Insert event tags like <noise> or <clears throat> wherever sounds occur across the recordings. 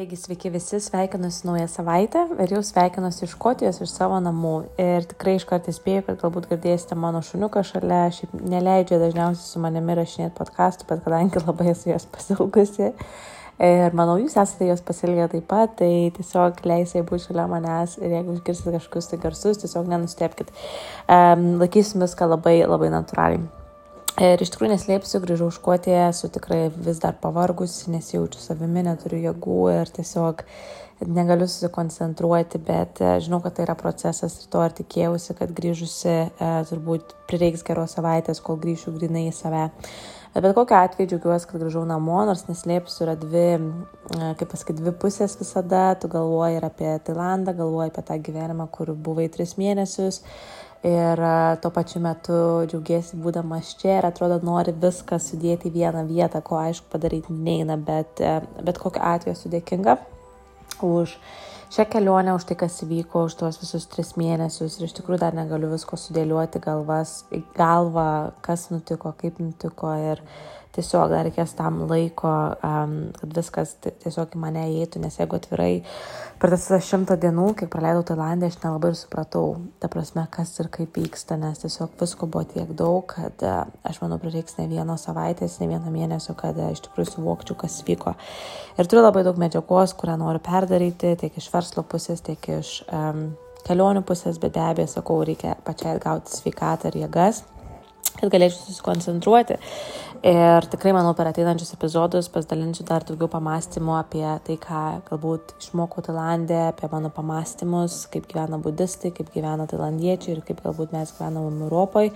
Taigi sveiki visi, sveikinuosi naują savaitę ir jau sveikinuosi iš Škotijos, iš savo namų. Ir tikrai iš karto spėju, kad galbūt girdėsite mano šuniuką šalia, šiaip neleidžia dažniausiai su manimi rašinėti podcastų, bet kadangi labai esu jos pasilgusi. Ir manau, jūs esate jos pasilgę taip pat, tai tiesiog leisai būti šalia manęs ir jeigu išgirsite kažkokius tai garsus, tiesiog nenustepkite. Um, laikysim viską labai, labai natūraliai. Ir iš tikrųjų neslėpsiu, grįžau Škotiją, esu tikrai vis dar pavargusi, nesijaučiu savimi, neturiu jėgų ir tiesiog negaliu susikoncentruoti, bet e, žinau, kad tai yra procesas ir to ir tikėjausi, kad grįžusi e, turbūt prireiks geros savaitės, kol grįšiu grinai į save. Bet bet kokiu atveju džiaugiuosi, kad grįžau namo, nors neslėpsiu, yra dvi, e, kaip pasakyti, dvi pusės visada. Tu galvoji ir apie Tailandą, galvoji apie tą gyvenimą, kur buvai tris mėnesius ir tuo pačiu metu džiaugiesi būdamas čia ir atrodo nori viską sudėti į vieną vietą, ko aišku padaryti neina, bet, bet kokiu atveju esu dėkinga už šią kelionę, už tai, kas įvyko, už tuos visus tris mėnesius ir iš tikrųjų dar negaliu visko sudėlioti galvas, galvą, kas nutiko, kaip nutiko ir tiesiog dar reikės tam laiko, um, kad viskas tiesiog į mane įeitų, nes jeigu atvirai, per tas šimtą dienų, kiek praleidau Tailandė, aš nelabai ir supratau, ta prasme, kas ir kaip vyksta, nes tiesiog visko buvo tiek daug, kad uh, aš manau, prireiks ne vienos savaitės, ne vieno mėnesio, kad uh, iš tikrųjų suvokčiau, kas vyko. Ir turiu labai daug medžiagos, kurią noriu perdaryti, tiek iš verslo pusės, tiek iš um, kelionių pusės, bet be abejo, sakau, reikia pačiai atgauti sveikatą ir jėgas kad galėčiau susikoncentruoti. Ir tikrai, manau, per ateinančius epizodus pasidalinsiu dar daugiau pamastymų apie tai, ką galbūt išmokau Tailandė, apie mano pamastymus, kaip gyvena budistai, kaip gyvena tailandiečiai ir kaip galbūt mes gyvenam Europoje.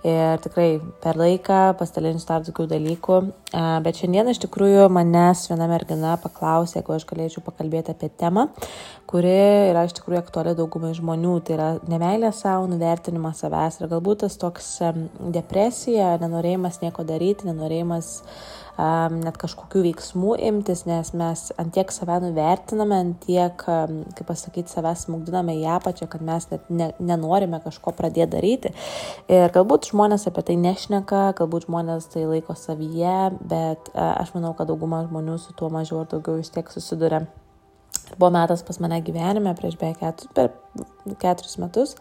Ir tikrai per laiką pasidalinsiu dar daugiau dalykų. Bet šiandien iš tikrųjų manęs viena mergina paklausė, jeigu aš galėčiau pakalbėti apie temą, kuri yra iš tikrųjų aktuali daugumai žmonių. Tai yra nemeilė savo, nuvertinimas savęs ir galbūt tas toks depresija, nenorėjimas nieko daryti, nenorėjimas net kažkokių veiksmų imtis, nes mes antiek save nuvertiname, antiek, kaip pasakyti, savęs smūgdiname į apačią, kad mes net ne, nenorime kažko pradėti daryti. Ir galbūt žmonės apie tai nešneka, galbūt žmonės tai laiko savyje, bet uh, aš manau, kad dauguma žmonių su tuo mažiau ar daugiau vis tiek susiduria. Buvo metas pas mane gyvenime prieš beveik keturis, keturis metus.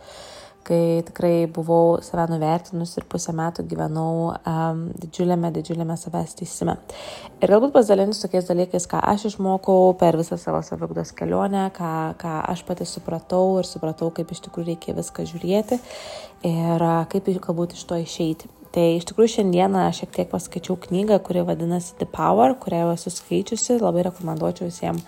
Kai tikrai buvau save nuvertinus ir pusę metų gyvenau um, didžiuliame, didžiuliame savęs teisime. Ir galbūt pasidalinsiu tokiais dalykais, ką aš išmokau per visą savo savigdos kelionę, ką, ką aš pati supratau ir supratau, kaip iš tikrųjų reikia viską žiūrėti ir kaip galbūt iš to išeiti. Tai iš tikrųjų šiandieną šiek tiek paskaičiau knygą, kuri vadinasi The Power, kurią jau esu skaičiusi, labai rekomenduočiau visiems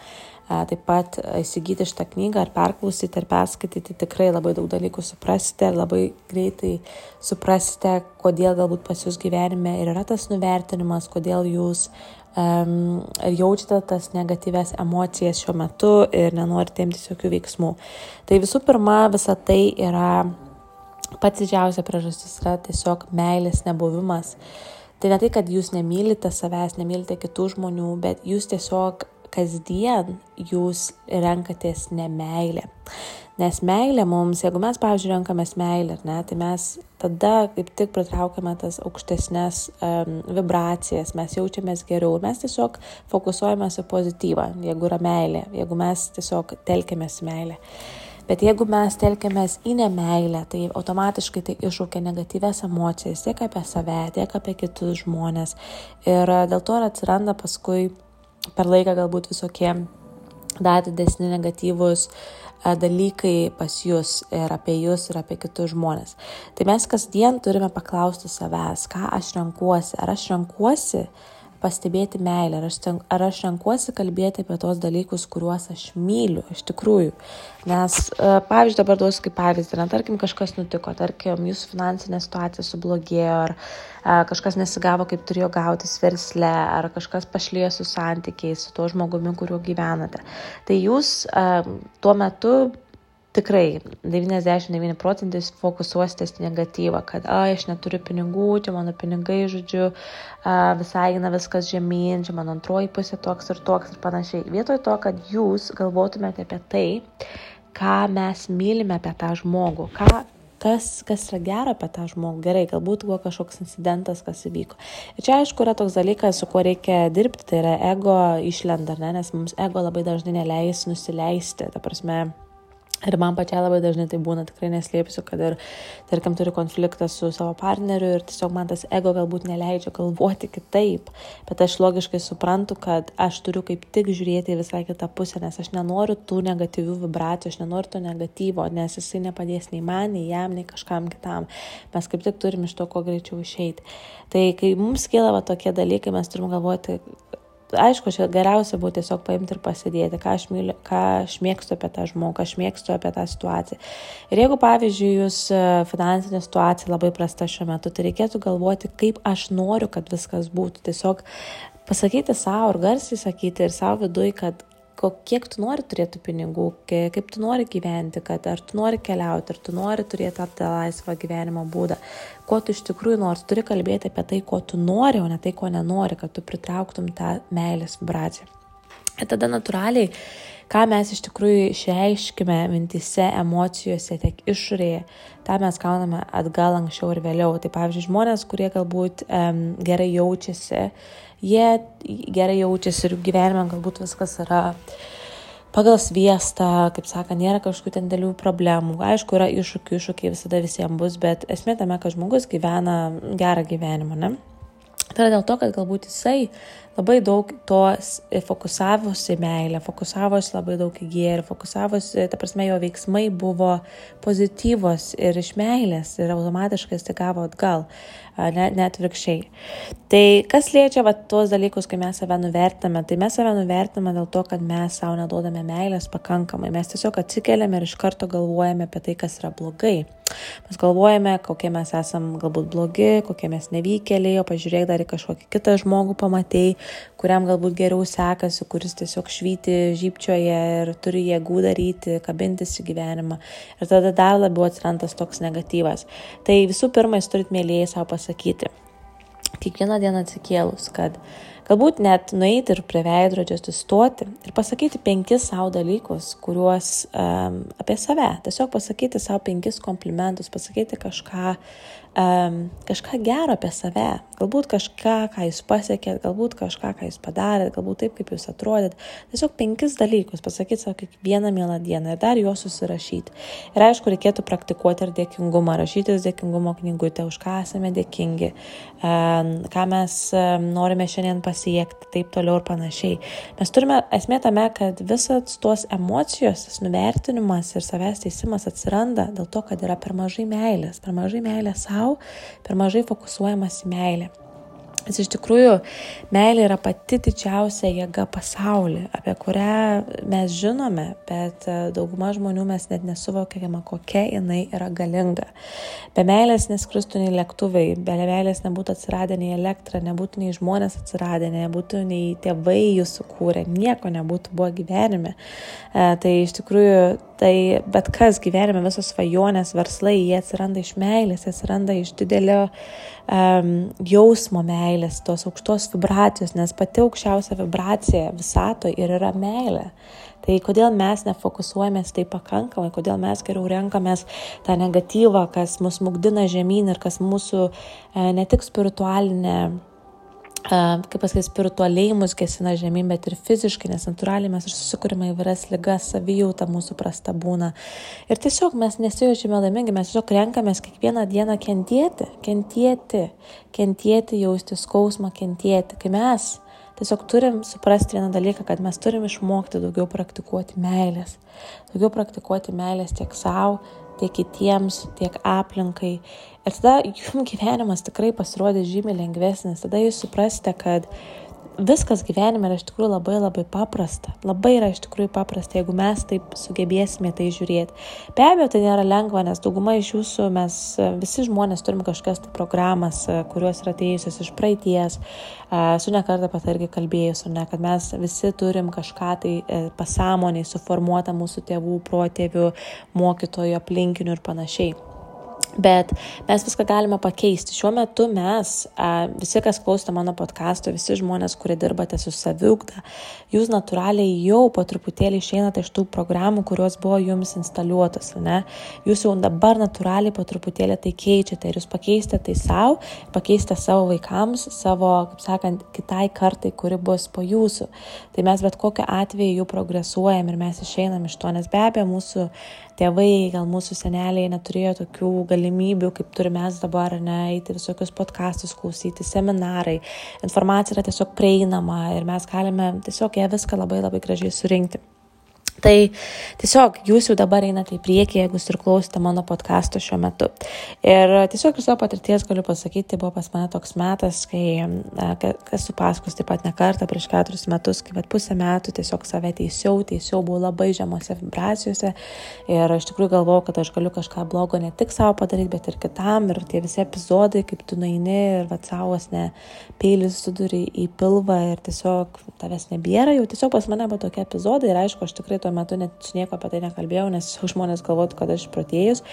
taip pat įsigyti šitą knygą ar perklausyti ar perskaityti, tikrai labai daug dalykų suprasite ir labai greitai suprasite, kodėl galbūt pas jūs gyvenime ir yra tas nuvertinimas, kodėl jūs um, jaučiate tas negatyves emocijas šiuo metu ir nenorite imtis jokių veiksmų. Tai visų pirma, visa tai yra pats didžiausia priežastis yra tiesiog meilės nebuvimas. Tai ne tai, kad jūs nemylite savęs, nemylite kitų žmonių, bet jūs tiesiog kasdien jūs renkatės nemailę. Nes meilė mums, jeigu mes, pavyzdžiui, renkamės meilę, ne, tai mes tada kaip tik pritraukiame tas aukštesnės um, vibracijas, mes jaučiamės geriau ir mes tiesiog fokusuojamės į pozityvą, jeigu yra meilė, jeigu mes tiesiog telkiamės meilę. Bet jeigu mes telkiamės į nemailę, tai automatiškai tai iššaukia negatyves emocijas tiek apie save, tiek apie kitus žmonės. Ir dėl to atsiranda paskui per laiką galbūt visokie dar didesni negatyvus e, dalykai pas jūs ir apie jūs ir apie kitus žmonės. Tai mes kasdien turime paklausti savęs, ką aš renkuosi. Ar aš renkuosi pastebėti meilę, ar aš, ar aš renkuosi kalbėti apie tos dalykus, kuriuos aš myliu iš tikrųjų. Nes, e, pavyzdžiui, dabar duosiu kaip pavyzdį, na, tarkim, kažkas nutiko, tarkim, jūsų finansinė situacija sublogėjo, ar a, e, kažkas nesigavo, kaip turėjo gautis versle, ar kažkas pašlėjo su santykiais, su tuo žmogumi, kuriuo gyvenate. Tai jūs a, e, tuo metu tikrai 99 procentais fokusuositės negatyvą, kad, a, aš neturiu pinigų, čia mano pinigai, žodžiu, visai eina viskas žemyn, čia mano antroji pusė toks ir toks ir panašiai. Vietoj to, kad jūs galvotumėte apie tai, ką mes mylime apie tą žmogų, ką kas, kas yra gera apie tą žmogų. Gerai, galbūt buvo kažkoks incidentas, kas įvyko. Ir čia aišku yra toks dalykas, su kuo reikia dirbti, tai yra ego išlenda, ne? nes mums ego labai dažnai neleis nusileisti. Ta prasme, Ir man pačiai labai dažnai tai būna, tikrai neslėpsiu, kad ir, tarkim, turiu konfliktą su savo partneriu ir tiesiog man tas ego galbūt neleidžia galvoti kitaip, bet aš logiškai suprantu, kad aš turiu kaip tik žiūrėti į visai kitą pusę, nes aš nenoriu tų negatyvių vibracijų, aš nenoriu to negatyvo, nes jisai nepadės nei man, nei jam, nei kažkam kitam. Mes kaip tik turim iš to kuo greičiau išeiti. Tai kai mums kyla va, tokie dalykai, mes turim galvoti, aišku, čia geriausia būtų tiesiog paimti ir pasidėti, ką aš, myliu, ką aš mėgstu apie tą žmogų, ką aš mėgstu apie tą situaciją. Ir jeigu, pavyzdžiui, jūs e, finansinė situacija labai prasta šiuo metu, tai reikėtų galvoti, kaip aš noriu, kad viskas būtų. Tiesiog pasakyti savo ir garsiai sakyti ir savo vidui, kad kiek tu nori turėti pinigų, kaip tu nori gyventi, kad ar tu nori keliauti, ar tu nori turėti tą laisvą gyvenimo būdą, ko tu iš tikrųjų nori, turi kalbėti apie tai, ko tu nori, o ne tai, ko nenori, kad tu pritrauktum tą meilės vibraciją. Ir tada natūraliai, ką mes iš tikrųjų išreiškime mintise, emocijose, tiek išorėje, tą mes gauname atgal anksčiau ir vėliau. Tai pavyzdžiui, žmonės, kurie galbūt um, gerai jaučiasi, jie gerai jaučiasi ir gyvenime galbūt viskas yra pagal sviestą, kaip sako, nėra kažkokių ten dėlių problemų. Aišku, yra iššūkių, iššūkiai visada visiems bus, bet esmė tame, kad žmogus gyvena gerą gyvenimą, ne? Tai yra dėl to, kad galbūt jisai labai daug to fokusavosi meilę, fokusavosi labai daug į gėrį, fokusavosi, ta prasme, jo veiksmai buvo pozityvos ir iš meilės ir automatiškai jis gavo atgal, net, net virkščiai. Tai kas liečia va, tuos dalykus, kai mes save nuvertiname, tai mes save nuvertiname dėl to, kad mes savo neduodame meilės pakankamai, mes tiesiog atsikeliame ir iš karto galvojame apie tai, kas yra blogai. Mes galvojame, kokie mes esam galbūt blogi, kokie mes nevykėliai, o pažiūrėk dar į kažkokį kitą žmogų pamatėjai, kuriam galbūt geriau sekasi, kuris tiesiog švyti žypčioje ir turi jėgų daryti, kabintis į gyvenimą. Ir tada dar labiau atsiranda toks negatyvas. Tai visų pirma, jūs turit mėlyjei savo pasakyti. Kiekvieną dieną atsikėlus, kad galbūt net nueiti ir prie veidrodžio sustoti ir pasakyti penkis savo dalykus, kuriuos um, apie save, tiesiog pasakyti savo penkis komplimentus, pasakyti kažką, um, kažką gero apie save, galbūt kažką, ką jūs pasiekėt, galbūt kažką, ką jūs padarėt, galbūt taip, kaip jūs atrodėt. Tiesiog penkis dalykus pasakyti savo kiekvieną mielą dieną ir dar juos susirašyti. Ir aišku, reikėtų praktikuoti ir dėkingumą, rašytis dėkingumo knygutę, už ką esame dėkingi, um, ką mes um, norime šiandien pasiekti, taip toliau ir panašiai. Mes turime esmė tame, kad visas tos emocijos, tas nuvertinimas ir savęs teisimas atsiranda dėl to, kad yra per mažai meilės, per mažai meilės savo sau, per mažai fokusuojamas į meilę. Nes iš tikrųjų meilė yra pati didžiausia jėga pasaulyje, apie kurią mes žinome, bet e, dauguma žmonių mes net nesuvokiame, kokia jinai yra galinga. Be meilės neskristų nei lėktuvai, be meilės nebūtų atsiradę nei elektra, nebūtų nei žmonės atsiradę, nebūtų nei tėvai jų sukūrę, nieko nebūtų buvo gyvenime. E, tai iš tikrųjų tai bet kas gyvenime, visos svajonės, verslai, jie atsiranda iš meilės, jie atsiranda iš didelio um, jausmo meilės, tos aukštos vibracijos, nes pati aukščiausia vibracija visato ir yra meilė. Tai kodėl mes nefokusuojamės tai pakankamai, kodėl mes geriau renkamės tą negatyvą, kas mus mugdina žemyn ir kas mūsų e, ne tik spiritualinė kaip pasakyti, spiritualiai mus gesina žemyn, bet ir fiziškai, nes natūraliai mes ir susikūrime įvairias lygas, savijauta mūsų prasta būna. Ir tiesiog mes nesijaučiame laimingi, mes tiesiog renkamės kiekvieną dieną kentėti, kentėti, kentėti, jausti skausmą, kentėti. Kai mes tiesiog turim suprasti vieną dalyką, kad mes turim išmokti daugiau praktikuoti meilės, daugiau praktikuoti meilės tiek savo, tiek kitiems, tiek aplinkai. Ir tada jums gyvenimas tikrai pasirodys žymiai lengvesnis. Tada jūs suprasite, kad viskas gyvenime yra iš tikrųjų labai labai paprasta. Labai yra iš tikrųjų paprasta, jeigu mes taip sugebėsime tai žiūrėti. Be abejo, tai nėra lengva, nes dauguma iš jūsų mes visi žmonės turim kažkokias tai programas, kurios yra atėjusios iš praeities. Su nekartą pat irgi kalbėjus, ne, kad mes visi turim kažką tai e, pasąmoniai suformuotą mūsų tėvų, protėvių, mokytojų, aplinkinių ir panašiai. Bet mes viską galime pakeisti. Šiuo metu mes, visi, kas klausote mano podkasto, visi žmonės, kurie dirbate su saviugda, jūs natūraliai jau po truputėlį išeinate iš tų programų, kurios buvo jums instaliuotos. Ne? Jūs jau dabar natūraliai po truputėlį tai keičiate ir jūs pakeisite tai savo, pakeisite savo vaikams, savo, kaip sakant, kitai kartai, kuri bus po jūsų. Tai mes bet kokiu atveju jau progresuojam ir mes išeinam iš to, nes be abejo mūsų tėvai, gal mūsų seneliai neturėjo tokių galimybių, kaip turime mes dabar, ne, eiti visokius podkastus klausyti, seminarai, informacija yra tiesiog prieinama ir mes galime tiesiog ją viską labai labai gražiai surinkti. Tai tiesiog jūs jau dabar einate į priekį, jeigu jūs ir klausite mano podkasto šiuo metu. Ir tiesiog iš savo patirties galiu pasakyti, buvo pas mane toks metas, kai, esu paskus taip pat ne kartą prieš keturis metus, kai bet pusę metų tiesiog save teisiau, teisiau, buvau labai žemose vibracijose ir iš tikrųjų galvojau, kad aš galiu kažką blogo ne tik savo padaryti, bet ir kitam. Ir tie visi epizodai, kaip tu naini ir vatsavos ne peilis suduri į pilvą ir tiesiog tavęs nebėra, jau tiesiog pas mane buvo tokie epizodai ir aišku, aš tikrai tuo metu net nieko apie tai nekalbėjau, nes žmonės galvotų, kad aš protėjus.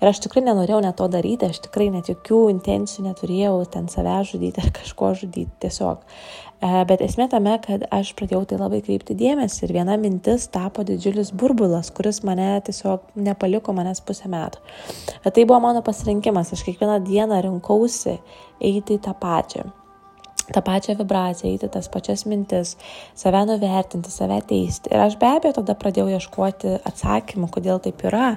Ir aš tikrai nenorėjau net to daryti, aš tikrai net jokių intencijų neturėjau ten save žudyti ar kažko žudyti tiesiog. E, bet esmė tame, kad aš pradėjau tai labai kreipti dėmesį ir viena mintis tapo didžiulis burbulas, kuris mane tiesiog nepaliko manęs pusę metų. Bet tai buvo mano pasirinkimas, aš kiekvieną dieną rinkausi eiti į tą pačią tą pačią vibraciją, eiti tas pačias mintis, save nuvertinti, save teisti. Ir aš be abejo tada pradėjau ieškoti atsakymų, kodėl taip yra.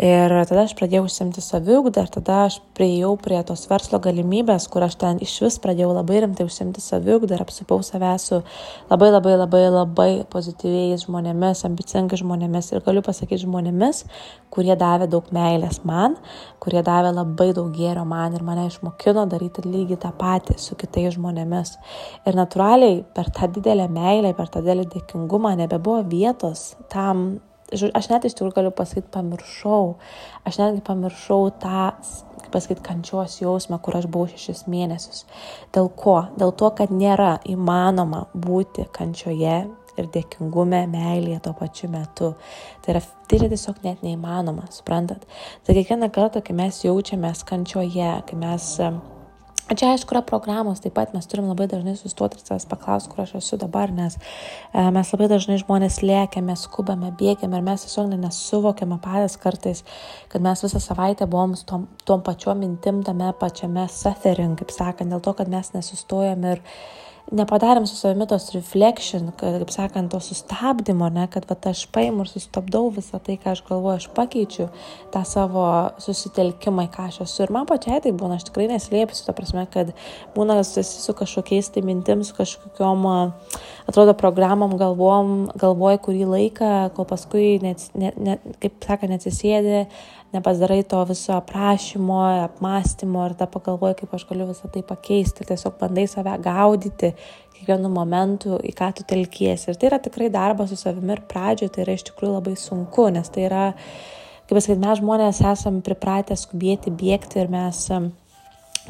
Ir tada aš pradėjau užsimti saviugdą ir tada aš prieėjau prie tos verslo galimybės, kur aš ten iš vis pradėjau labai rimtai užsimti saviugdą ir apsipau save su labai labai labai labai pozityviais žmonėmis, ambicingais žmonėmis ir galiu pasakyti žmonėmis, kurie davė daug meilės man, kurie davė labai daug gėrio man ir mane išmokino daryti lygiai tą patį su kitais žmonėmis žmonėmis. Ir natūraliai per tą didelę meilę, per tą didelį dėkingumą nebebuvo vietos tam, aš net iš tikrųjų galiu pasakyti, pamiršau, aš netgi pamiršau tą, kaip pasakyti, kančios jausmą, kur aš buvau šešis mėnesius. Dėl ko? Dėl to, kad nėra įmanoma būti kančioje ir dėkingume, meilėje tuo pačiu metu. Tai yra, tai yra tiesiog net neįmanoma, suprantat? Tai kiekvieną kartą, kai mes jaučiamės kančioje, kai mes Čia aišku yra programos, taip pat mes turim labai dažnai sustoti ir savęs paklausti, kur aš esu dabar, nes e, mes labai dažnai žmonės lėkiame, skubame, bėgiame ir mes tiesiog nesuvokiame patys kartais, kad mes visą savaitę buvom tom, tom pačiom mintim tame pačiame suffering, kaip sakant, dėl to, kad mes nesustojam ir nepadarėm su savimi tos reflection, kad, kaip sakant, to sustabdymo, ne, kad va, aš paimu ir sustabdau visą tai, ką aš galvoju, aš pakeičiu tą savo susitelkimą, ką aš esu. Ir man pačiai tai būna, aš tikrai neslėpsiu, ta prasme, kad būna esi su kažkokiais tai mintim, su kažkokiom, atrodo, programom galvom, galvoji kurį laiką, kol paskui, net, net, net, kaip sakant, neatsisėdė, nepasidarai to viso aprašymo, apmąstymo ir tada pagalvoji, kaip aš galiu visą tai pakeisti, tiesiog bandai save gaudyti kiekvienu momentu, į ką tu telkiesi. Ir tai yra tikrai darbas su savimi ir pradžioje tai yra iš tikrųjų labai sunku, nes tai yra, kaip pasakyti, mes žmonės esame pripratę skubėti, bėgti ir mes,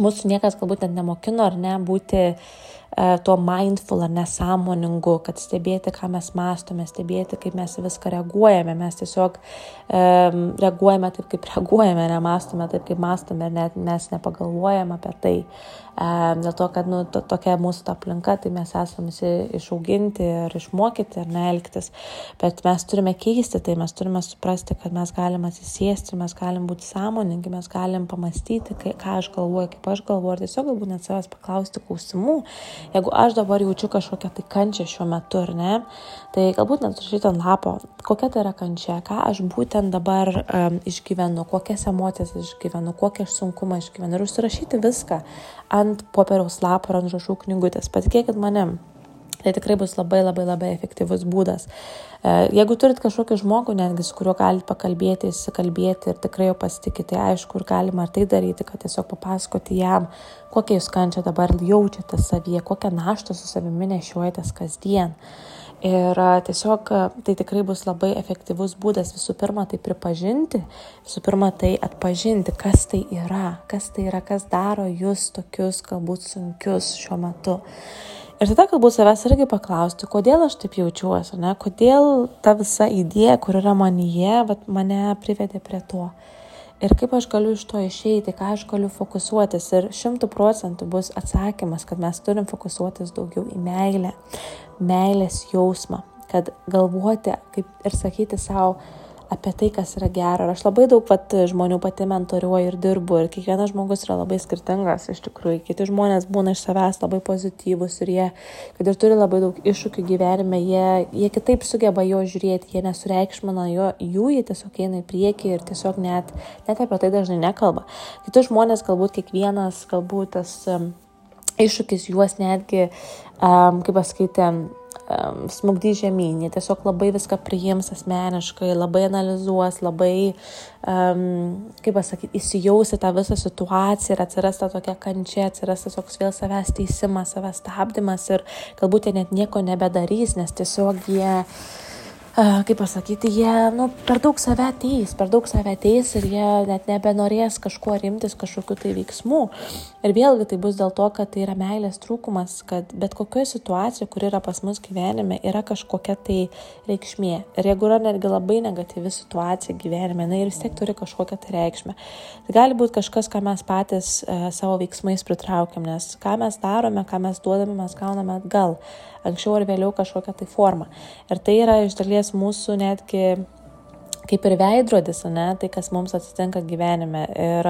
mūsų niekas galbūt net nemokino ar ne būti tuo mindful ar nesąmoningu, kad stebėti, ką mes mastome, stebėti, kaip mes viską reaguojame. Mes tiesiog um, reaguojame taip, kaip reaguojame, nemastome taip, kaip mastome ir net mes nepagalvojame apie tai. Um, dėl to, kad nu, to, tokia mūsų ta aplinka, tai mes esame visi išauginti ir išmokyti ir neelgtis. Bet mes turime keisti tai, mes turime suprasti, kad mes galime atsisėsti, mes galim būti sąmoningi, mes galim pamastyti, kai, ką aš galvoju, kaip aš galvoju, ir tiesiog galbūt net savęs paklausti klausimų Jeigu aš dabar jaučiu kažkokią tai kančią šiuo metu, ar ne, tai galbūt net užrašyti ant lapo, kokia tai yra kančia, ką aš būtent dabar um, išgyvenu, kokias emocijas išgyvenu, kokią aš sunkumą išgyvenu ir užsirašyti viską ant popieriaus lapo ar ant žašų knygutės. Patikėkit manim, Tai tikrai bus labai labai labai efektyvus būdas. E, jeigu turit kažkokį žmogų, netgi su kuriuo galite pakalbėti, įsikalbėti ir tikrai jau pasitikite, tai aišku, ir galima ir tai daryti, kad tiesiog papasakoti jam, kokią jūs kančią dabar jaučiate savyje, kokią naštą su savimi nešiuojatės kasdien. Ir tiesiog tai tikrai bus labai efektyvus būdas visų pirma tai pripažinti, visų pirma tai atpažinti, kas tai yra, kas tai yra, kas daro jūs tokius galbūt sunkius šiuo metu. Ir tada galbūt savęs irgi paklausti, kodėl aš taip jaučiuosi, ne? kodėl ta visa idėja, kur yra manyje, mane privedė prie to. ir kaip aš galiu iš to išeiti, ką aš galiu fokusuotis. Ir šimtų procentų bus atsakymas, kad mes turim fokusuotis daugiau į meilę, meilės jausmą, kad galvoti kaip ir sakyti savo, apie tai, kas yra gera. Ir aš labai daug pat žmonių pati mentoriuoju ir dirbu. Ir kiekvienas žmogus yra labai skirtingas iš tikrųjų. Kiti žmonės būna iš savęs labai pozityvus ir jie, kad ir turi labai daug iššūkių gyvenime, jie, jie kitaip sugeba jo žiūrėti, jie nesureikšmina jo, jų, jie tiesiog eina į priekį ir tiesiog net, net apie tai dažnai nekalba. Kiti žmonės galbūt kiekvienas, galbūt tas um, iššūkis juos netgi, um, kaip pasakyti, um, smugdys žemyn, jie tiesiog labai viską priims asmeniškai, labai analizuos, labai, um, kaip pasakyti, įsijausi tą visą situaciją ir atsiras ta tokia kančia, atsiras toks vėl savęs teisimas, savęs stabdymas ir galbūt jie net nieko nebedarys, nes tiesiog jie kaip pasakyti, jie nu, per daug save ateis, per daug save ateis ir jie net nebenorės kažkuo rimtis, kažkokiu tai veiksmu. Ir vėlgi tai bus dėl to, kad tai yra meilės trūkumas, kad bet kokioje situacijoje, kur yra pas mus gyvenime, yra kažkokia tai reikšmė. Ir jeigu yra netgi labai negatyvi situacija gyvenime, na ir vis tiek turi kažkokią tai reikšmę. Tai gali būti kažkas, ką mes patys uh, savo veiksmais pritraukiam, nes ką mes darome, ką mes duodame, mes gauname atgal anksčiau ar vėliau kažkokią tai formą. Ir tai yra iš dalies mūsų netgi kaip ir veidrodis, ne, tai kas mums atsitinka gyvenime. Ir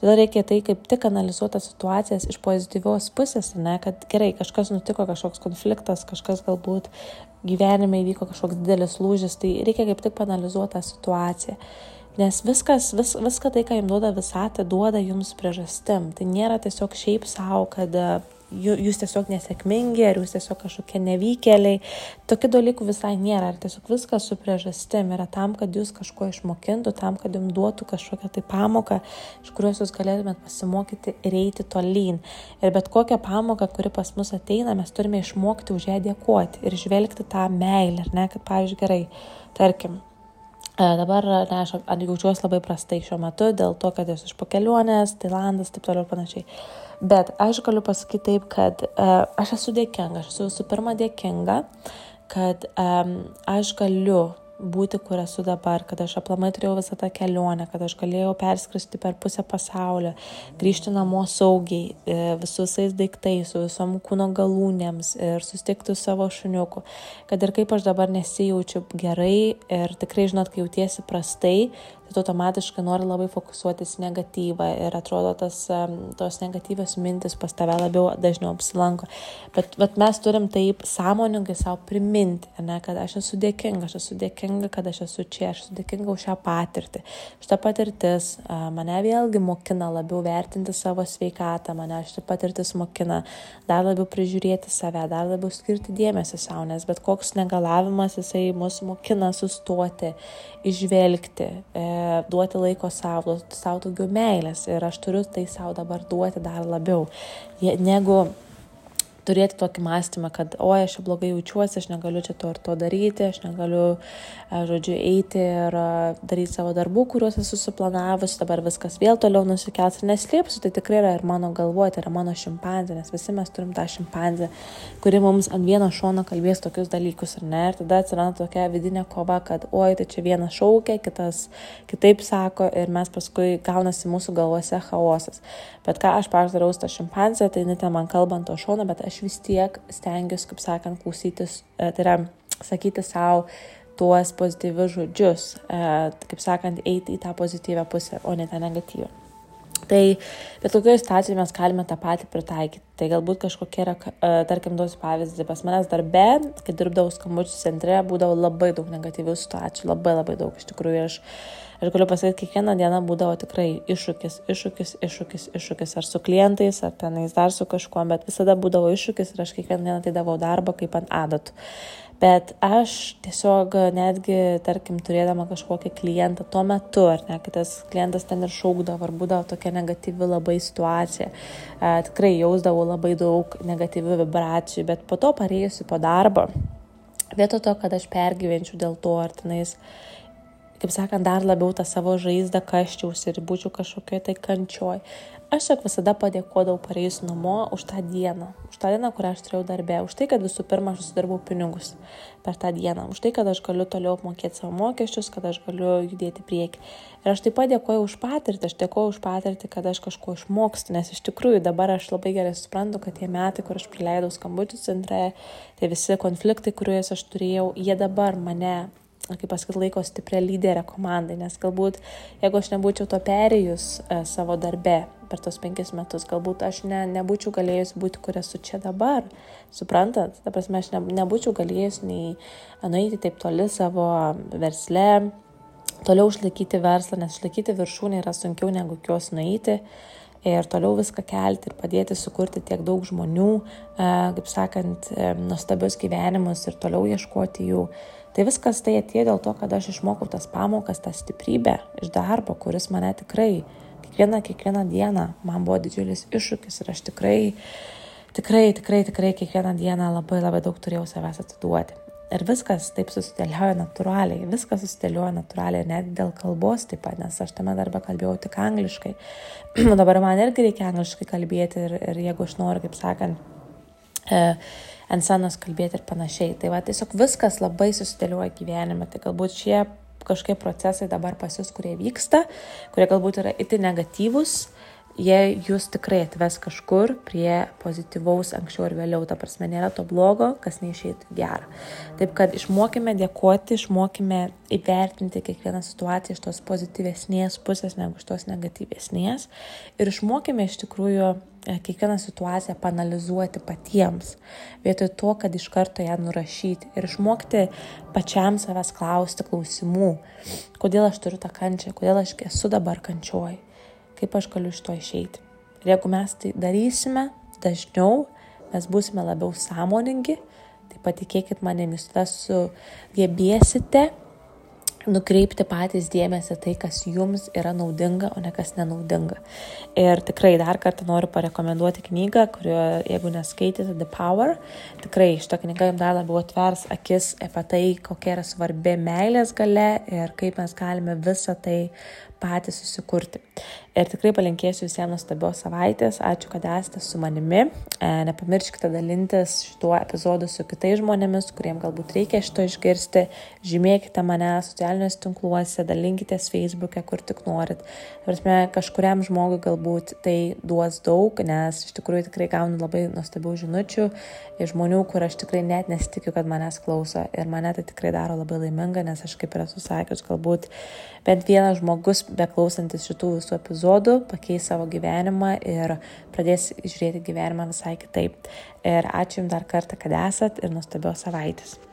tada reikia tai kaip tik analizuoti situacijas iš pozityvios pusės, ne, kad gerai, kažkas nutiko, kažkoks konfliktas, kažkas galbūt gyvenime įvyko kažkoks didelis lūžis, tai reikia kaip tik panalizuoti tą situaciją. Nes viskas, vis, viską tai, ką jums duoda visatė, duoda jums priežastim. Tai nėra tiesiog šiaip savo, kad jūs tiesiog nesėkmingi, ar jūs tiesiog kažkokie nevykėliai. Tokių dalykų visai nėra. Ar tiesiog viskas su priežastim yra tam, kad jūs kažko išmokintų, tam, kad jums duotų kažkokią tai pamoką, iš kurios jūs galėtumėt pasimokyti ir eiti tolyn. Ir bet kokią pamoką, kuri pas mus ateina, mes turime išmokti už ją dėkoti ir žvelgti tą meilę, ar ne, kad, pavyzdžiui, gerai, tarkim, Dabar ne, aš jaučiuosi labai prastai šiuo metu dėl to, kad esu iš po kelionės, Tailandas, taip toliau ir panašiai. Bet aš galiu pasakyti taip, kad uh, aš esu dėkinga, aš esu visų pirma dėkinga, kad um, aš galiu būti, kur esu dabar, kad aš aplamai turėjau visą tą kelionę, kad aš galėjau perskristi per pusę pasaulio, grįžti namo saugiai, e, su visais daiktais, su visom kūno galūnėms ir susitikti su savo šuniuku. Kad ir kaip aš dabar nesijaučiu gerai ir tikrai, žinot, kai jautiesi prastai, tu automatiškai nori labai fokusuotis negatyvą ir atrodo tas, tos negatyvios mintis pas tave labiau dažniau apsilanko. Bet, bet mes turim taip sąmoningai savo priminti, ne, kad aš esu dėkinga, aš esu dėkinga, kad aš esu čia, aš esu dėkinga už šią patirtį. Šitą patirtis mane vėlgi mokina labiau vertinti savo sveikatą, mane šitą patirtis mokina dar labiau prižiūrėti save, dar labiau skirti dėmesį savo, nes bet koks negalavimas jisai mus mokina sustoti, išvelgti. E, duoti laiko savo, savo daugiau meilės. Ir aš turiu tai savo dabar duoti dar labiau, negu turėti tokį mąstymą, kad, oi, aš čia blogai jaučiuosi, aš negaliu čia to ir to daryti, aš negaliu, e, žodžiu, eiti ir e, daryti savo darbų, kuriuos esu suplanavus, dabar viskas vėl toliau nusikels ir neslėpsiu, tai tikrai yra ir mano galvoje, tai yra mano šimpanzė, nes visi mes turim tą šimpanzę, kuri mums ant vieno šono kalbės tokius dalykus, ar ne, ir tada atsiranda tokia vidinė kova, kad, oi, tai čia vienas šaukia, kitas kitaip sako ir mes paskui gaunasi mūsų galvose chaosas. Bet ką aš paždarau tą šimpanzę, tai net man kalbant to šono, bet aš vis tiek stengiuosi, kaip sakant, klausytis, e, tai yra sakyti savo tuos pozityvius žodžius, e, kaip sakant, eiti į tą pozityvę pusę, o ne tą negatyvę. Tai bet kokioje situacijoje mes galime tą patį pritaikyti. Tai galbūt kažkokia yra, e, tarkim, duosiu pavyzdį, pas manęs darbe, kai dirbdavau skambučių centre, būdavo labai daug negatyvių situacijų, labai labai daug iš tikrųjų. Aš Aš galiu pasakyti, kiekvieną dieną būdavo tikrai iššūkis, iššūkis, iššūkis, iššūkis, ar su klientais, ar tenais dar su kažkuo, bet visada būdavo iššūkis ir aš kiekvieną dieną tai davau darbą kaip ant adatų. Bet aš tiesiog netgi, tarkim, turėdama kažkokį klientą tuo metu, ar ne, kad tas klientas ten ir šaukdavo, ar būdavo tokia negatyvi labai situacija, e, tikrai jausdavau labai daug negatyvių vibracijų, bet po to pareisiu po darbo, vietoj to, kad aš pergyvenčiau dėl to, ar tenais kaip sakant, dar labiau tą savo žaizdą kaščiaus ir būčiau kažkokioje tai kančioj. Aš tiesiog visada padėkodavau pareis namo už tą dieną, už tą dieną, kurią aš turėjau darbę, už tai, kad visų pirma aš susidirbau pinigus per tą dieną, už tai, kad aš galiu toliau apmokėti savo mokesčius, kad aš galiu judėti prieki. Ir aš taip pat dėkoju už patirtį, aš dėkoju už patirtį, kad aš kažko išmokstu, nes iš tikrųjų dabar aš labai gerai suprantu, kad tie metai, kur aš praleidau skambučių centre, tai visi konfliktai, kuriuos aš turėjau, jie dabar mane kaip pasakyti, laiko stiprią lyderę komandai, nes galbūt jeigu aš nebūčiau to perėjus e, savo darbe per tos penkis metus, galbūt aš ne, nebūčiau galėjus būti, kur esu čia dabar, suprantat, ta prasme, aš ne, nebūčiau galėjus nei nueiti taip toli savo versle, toliau išlaikyti verslą, nes išlaikyti viršūnę yra sunkiau negu kios nueiti ir toliau viską kelti ir padėti sukurti tiek daug žmonių, e, kaip sakant, e, nuostabius gyvenimus ir toliau ieškoti jų. Tai viskas tai atėjo dėl to, kad aš išmokau tas pamokas, tą stiprybę iš darbo, kuris mane tikrai kiekvieną, kiekvieną dieną man buvo didžiulis iššūkis ir aš tikrai, tikrai, tikrai, tikrai kiekvieną dieną labai labai daug turėjau savęs atiduoti. Ir viskas taip susidėlioja natūraliai, viskas susidėlioja natūraliai, net dėl kalbos taip pat, nes aš tame darbe kalbėjau tik angliškai. <clears throat> Dabar man irgi reikia angliškai kalbėti ir, ir jeigu aš noriu, kaip sakant, e, ant scenos kalbėti ir panašiai. Tai va tiesiog viskas labai susidėlioja gyvenime. Tai galbūt šie kažkokie procesai dabar pas jūs, kurie vyksta, kurie galbūt yra itin negatyvus, jie jūs tikrai atves kažkur prie pozityvaus anksčiau ir vėliau. Ta prasme, nėra to blogo, kas neišeitų gerą. Taip kad išmokime dėkoti, išmokime įvertinti kiekvieną situaciją iš tos pozityvesnės pusės negu iš tos negatyvesnės. Ir išmokime iš tikrųjų e, kiekvieną situaciją panalizuoti patiems, vietoj to, kad iš karto ją nurašyti ir išmokti pačiam savęs klausti klausimų, kodėl aš turiu tą kančią, kodėl aš esu dabar kančioj kaip aš galiu iš to išeiti. Ir jeigu mes tai darysime dažniau, mes būsime labiau sąmoningi, tai patikėkit manim, jūs tada sugebėsite nukreipti patys dėmesį tai, kas jums yra naudinga, o ne kas nenaudinga. Ir tikrai dar kartą noriu parekomenduoti knygą, kurio, jeigu neskaitėte The Power, tikrai šitą knygą jums dar labiau atvers akis apie tai, kokia yra svarbi meilės gale ir kaip mes galime visą tai patys susikurti. Ir tikrai palinkėsiu visiems nuostabios savaitės. Ačiū, kad esate su manimi. E, nepamirškite dalintis šituo epizodu su kitais žmonėmis, kuriems galbūt reikia šito išgirsti. Žymėkite mane socialiniuose tinkluose, dalinkitės Facebook'e, kur tik norit. Prasme, kažkuriam žmogui galbūt tai duos daug, nes iš tikrųjų tikrai gaunu labai nuostabių žinučių iš žmonių, kur aš tikrai net nesitikiu, kad manęs klauso. Ir mane tai tikrai daro labai laiminga, nes aš kaip ir esu sakęs, galbūt bent vienas žmogus beklausantis šitų visų epizodų pakeis savo gyvenimą ir pradės žiūrėti gyvenimą visai kitaip. Ir ačiū Jums dar kartą, kad esat ir nuostabios savaitės.